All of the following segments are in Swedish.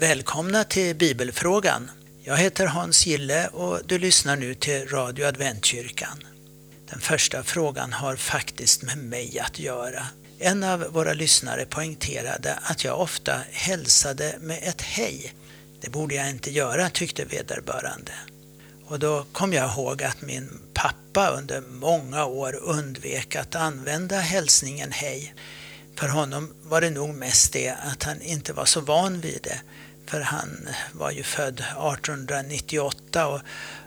Välkomna till Bibelfrågan. Jag heter Hans Gille och du lyssnar nu till Radio Adventkyrkan. Den första frågan har faktiskt med mig att göra. En av våra lyssnare poängterade att jag ofta hälsade med ett hej. Det borde jag inte göra, tyckte vederbörande. Och då kom jag ihåg att min pappa under många år undvek att använda hälsningen hej. För honom var det nog mest det att han inte var så van vid det. För han var ju född 1898 och,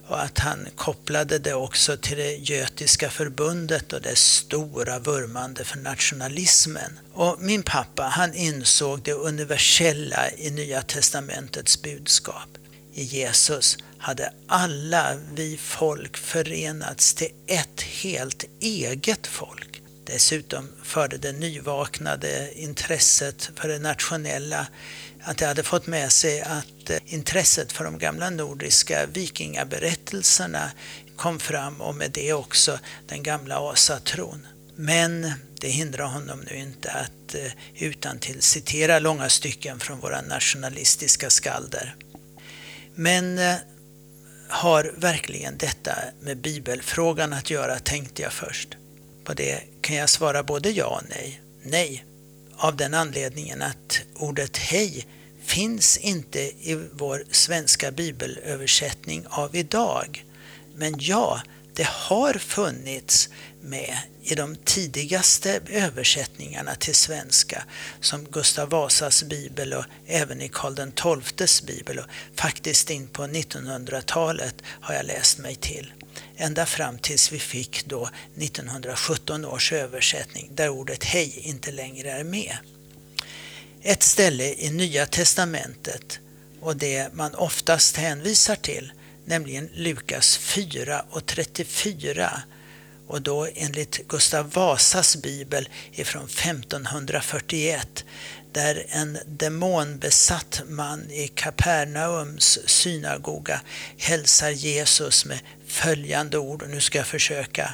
och att han kopplade det också till det götiska förbundet och dess stora vurmande för nationalismen. Och min pappa han insåg det universella i Nya Testamentets budskap. I Jesus hade alla vi folk förenats till ett helt eget folk. Dessutom förde det nyvaknade intresset för det nationella att det hade fått med sig att eh, intresset för de gamla nordiska vikingaberättelserna kom fram och med det också den gamla asatron. Men det hindrar honom nu inte att eh, utan till citera långa stycken från våra nationalistiska skalder. Men eh, har verkligen detta med bibelfrågan att göra, tänkte jag först. På det kan jag svara både ja och nej. Nej, av den anledningen att ordet hej finns inte i vår svenska bibelöversättning av idag. Men ja, det har funnits med i de tidigaste översättningarna till svenska som Gustav Vasas bibel och även i Karl XIIs bibel och faktiskt in på 1900-talet har jag läst mig till. Ända fram tills vi fick då 1917 års översättning där ordet hej inte längre är med. Ett ställe i Nya Testamentet och det man oftast hänvisar till nämligen Lukas 4 och 34 och då enligt Gustav Vasas bibel ifrån 1541 där en demonbesatt man i Kapernaums synagoga hälsar Jesus med följande ord, och nu ska jag försöka.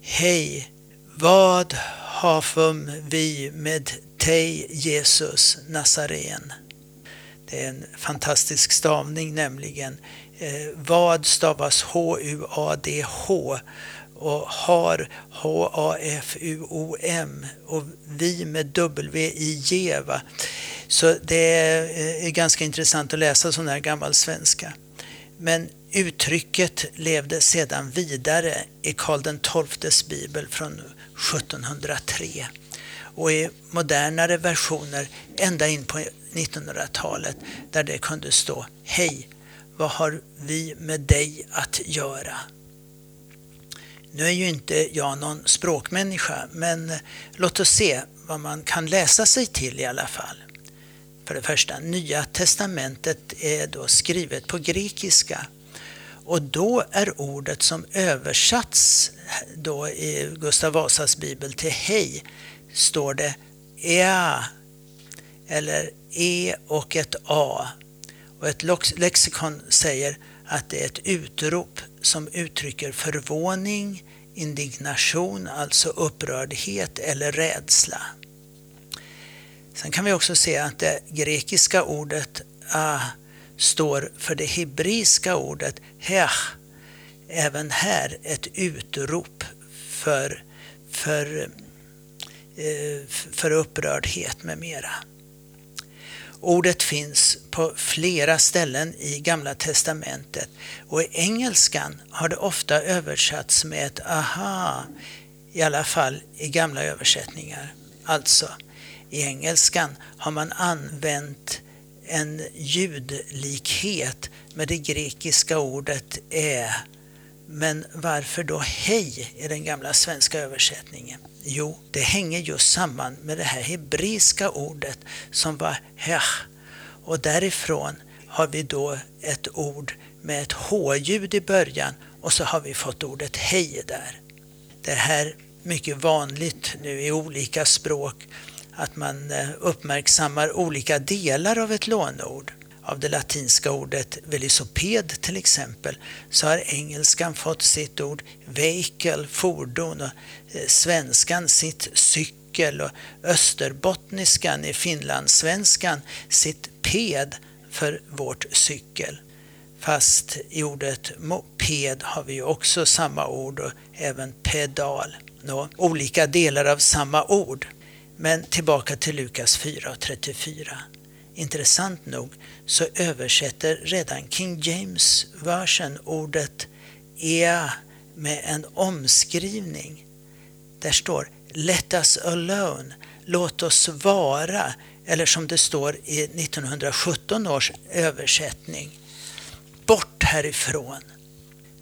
Hej, vad hafum vi med dig Jesus Nazaren? Det är en fantastisk stavning nämligen. Eh, vad stavas H-U-A-D-H och har H-A-F-U-O-M och vi med W-I-G. Så det är eh, ganska intressant att läsa sån här gammal svenska. Men uttrycket levde sedan vidare i Karl XIIs bibel från 1703 och i modernare versioner ända in på 1900-talet där det kunde stå Hej, vad har vi med dig att göra? Nu är ju inte jag någon språkmänniska, men låt oss se vad man kan läsa sig till i alla fall. För det första, Nya Testamentet är då skrivet på grekiska och då är ordet som översatts då i Gustav Vasas bibel till hej står det ea eller e och ett a. Och ett lexikon säger att det är ett utrop som uttrycker förvåning, indignation, alltså upprördhet eller rädsla. Sen kan vi också se att det grekiska ordet ah står för det hebreiska ordet hech. Även här ett utrop för, för, eh, för upprördhet med mera. Ordet finns på flera ställen i Gamla Testamentet och i engelskan har det ofta översatts med ett aha, i alla fall i gamla översättningar. Alltså, i engelskan har man använt en ljudlikhet med det grekiska ordet ä. Men varför då hej i den gamla svenska översättningen? Jo, det hänger just samman med det här hebreiska ordet som var hech. Och därifrån har vi då ett ord med ett h-ljud i början och så har vi fått ordet hej där. Det här mycket vanligt nu i olika språk att man eh, uppmärksammar olika delar av ett lånord. Av det latinska ordet velociped till exempel så har engelskan fått sitt ord vehicle, fordon och eh, svenskan sitt cykel och österbottniskan i finlandssvenskan sitt ped, för vårt cykel. Fast i ordet moped har vi ju också samma ord och även pedal. Nå, olika delar av samma ord. Men tillbaka till Lukas 4 och 34. Intressant nog så översätter redan King James version ordet ea med en omskrivning. Där står Let us alone, låt oss vara, eller som det står i 1917 års översättning, bort härifrån.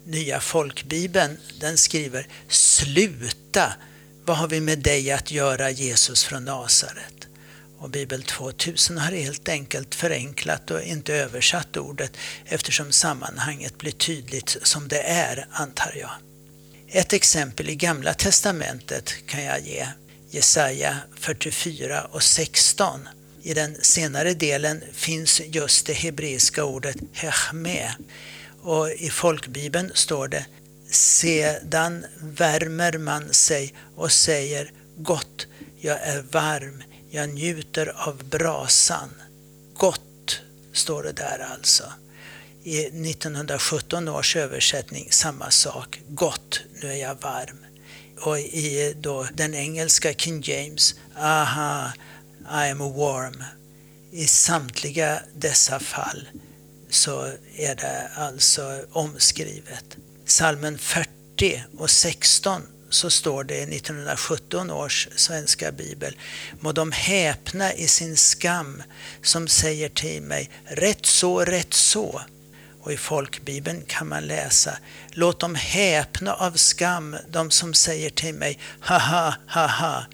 Nya folkbibeln den skriver Sluta, vad har vi med dig att göra Jesus från Nasaret? Och Bibel 2000 har helt enkelt förenklat och inte översatt ordet eftersom sammanhanget blir tydligt som det är, antar jag. Ett exempel i Gamla Testamentet kan jag ge. Jesaja 44 och 16. I den senare delen finns just det hebreiska ordet hechme och i folkbibeln står det Sedan värmer man sig och säger gott, jag är varm, jag njuter av brasan. Gott, står det där alltså. I 1917 års översättning samma sak. Gott, nu är jag varm. Och i då den engelska King James, aha, I am warm. I samtliga dessa fall så är det alltså omskrivet. Salmen 40 och 16 så står det i 1917 års svenska bibel. Må de häpna i sin skam som säger till mig, rätt så, rätt så. Och i folkbibeln kan man läsa, låt dem häpna av skam, de som säger till mig, haha, haha.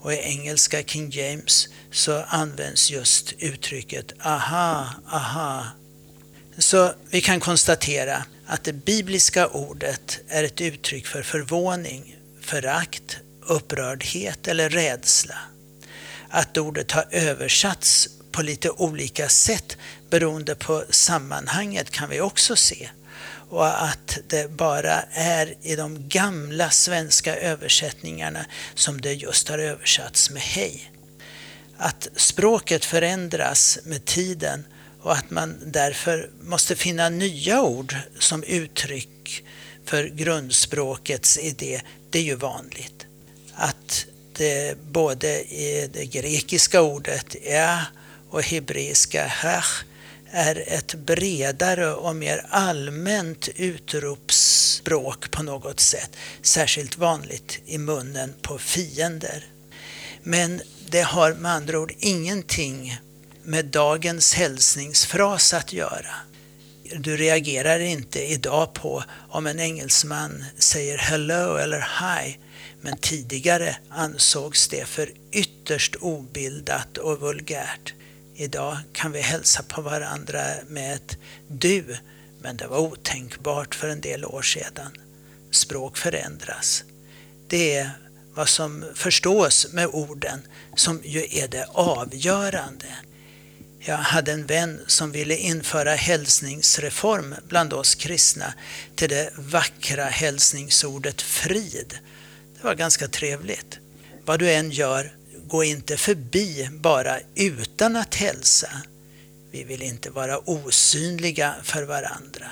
Och i engelska King James så används just uttrycket aha, aha. Så vi kan konstatera att det bibliska ordet är ett uttryck för förvåning, förakt, upprördhet eller rädsla. Att ordet har översatts på lite olika sätt beroende på sammanhanget kan vi också se. Och att det bara är i de gamla svenska översättningarna som det just har översatts med hej. Att språket förändras med tiden och att man därför måste finna nya ord som uttryck för grundspråkets idé, det är ju vanligt. Att det både i det grekiska ordet ja och hebreiska hach är ett bredare och mer allmänt utropsspråk på något sätt, särskilt vanligt i munnen på fiender. Men det har med andra ord ingenting med dagens hälsningsfras att göra. Du reagerar inte idag på om en engelsman säger hello eller hi, men tidigare ansågs det för ytterst obildat och vulgärt. Idag kan vi hälsa på varandra med ett du, men det var otänkbart för en del år sedan. Språk förändras. Det är vad som förstås med orden som ju är det avgörande. Jag hade en vän som ville införa hälsningsreform bland oss kristna till det vackra hälsningsordet frid. Det var ganska trevligt. Vad du än gör, gå inte förbi bara utan att hälsa. Vi vill inte vara osynliga för varandra.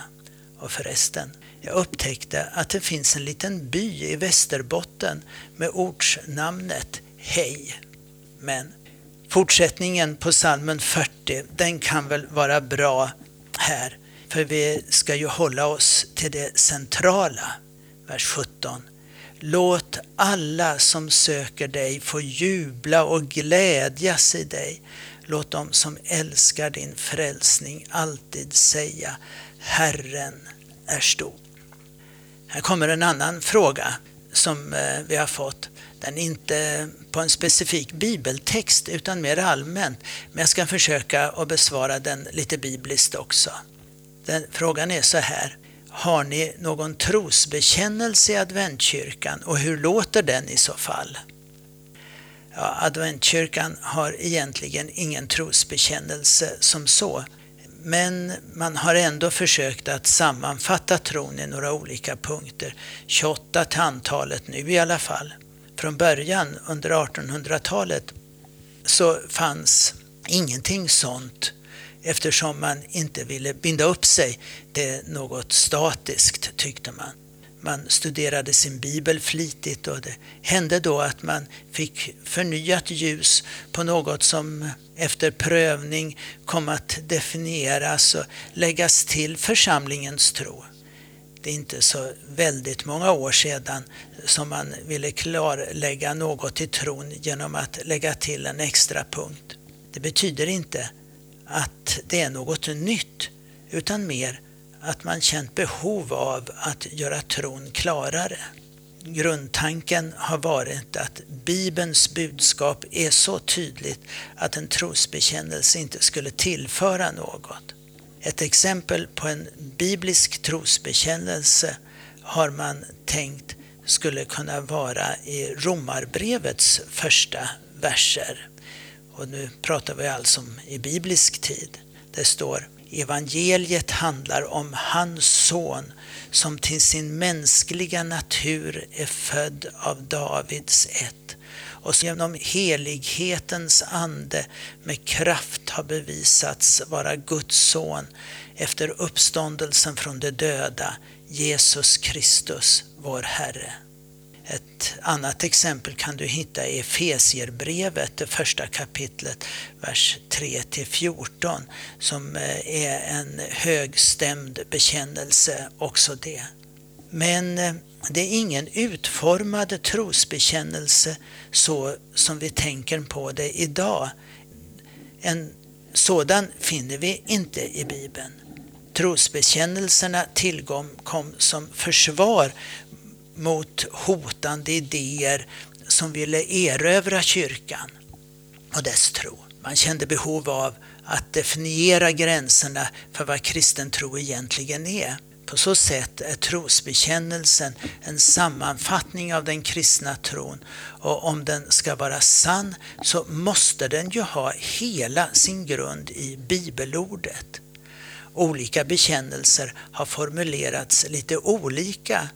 Och förresten, jag upptäckte att det finns en liten by i Västerbotten med ortsnamnet Hej. Men Fortsättningen på salmen 40, den kan väl vara bra här. För vi ska ju hålla oss till det centrala. Vers 17. Låt alla som söker dig få jubla och glädjas i dig. Låt dem som älskar din frälsning alltid säga Herren är stor. Här kommer en annan fråga som eh, vi har fått. Den är inte på en specifik bibeltext utan mer allmänt. Men jag ska försöka att besvara den lite bibliskt också. Den, frågan är så här. Har ni någon trosbekännelse i adventkyrkan och hur låter den i så fall? Ja, adventkyrkan har egentligen ingen trosbekännelse som så. Men man har ändå försökt att sammanfatta tron i några olika punkter. 28 till antalet nu i alla fall från början under 1800-talet så fanns ingenting sånt eftersom man inte ville binda upp sig till något statiskt tyckte man. Man studerade sin bibel flitigt och det hände då att man fick förnyat ljus på något som efter prövning kom att definieras och läggas till församlingens tro. Det är inte så väldigt många år sedan som man ville klarlägga något i tron genom att lägga till en extra punkt. Det betyder inte att det är något nytt utan mer att man känt behov av att göra tron klarare. Grundtanken har varit att Bibelns budskap är så tydligt att en trosbekännelse inte skulle tillföra något. Ett exempel på en biblisk trosbekännelse har man tänkt skulle kunna vara i Romarbrevets första verser. Och nu pratar vi alltså om i biblisk tid. Det står Evangeliet handlar om hans son som till sin mänskliga natur är född av Davids ett och som genom helighetens ande med kraft har bevisats vara Guds son efter uppståndelsen från de döda, Jesus Kristus, vår Herre. Ett annat exempel kan du hitta i Efesierbrevet, det första kapitlet, vers 3-14, som eh, är en högstämd bekännelse också det. Men eh, det är ingen utformad trosbekännelse så som vi tänker på det idag. En sådan finner vi inte i Bibeln. Trosbekännelserna tillkom som försvar mot hotande idéer som ville erövra kyrkan och dess tro. Man kände behov av att definiera gränserna för vad kristen tro egentligen är. På så sätt är trosbekännelsen en sammanfattning av den kristna tron och om den ska vara sann så måste den ju ha hela sin grund i bibelordet. Olika bekännelser har formulerats lite olika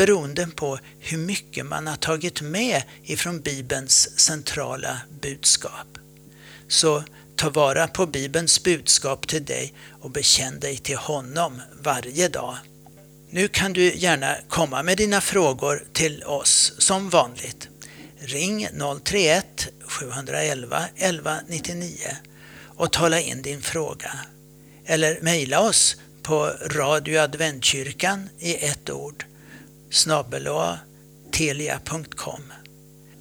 beroende på hur mycket man har tagit med ifrån Bibelns centrala budskap. Så ta vara på Bibelns budskap till dig och bekänn dig till honom varje dag. Nu kan du gärna komma med dina frågor till oss som vanligt. Ring 031 711 1199 och tala in din fråga. Eller mejla oss på radioadventkyrkan i ett ord telia.com.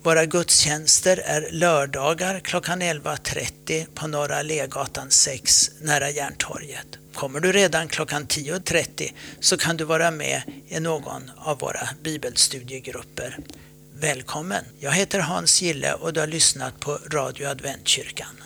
Våra gudstjänster är lördagar klockan 11.30 på Norra Legatan 6 nära Järntorget. Kommer du redan klockan 10.30 så kan du vara med i någon av våra bibelstudiegrupper. Välkommen! Jag heter Hans Gille och du har lyssnat på Radio Adventkyrkan.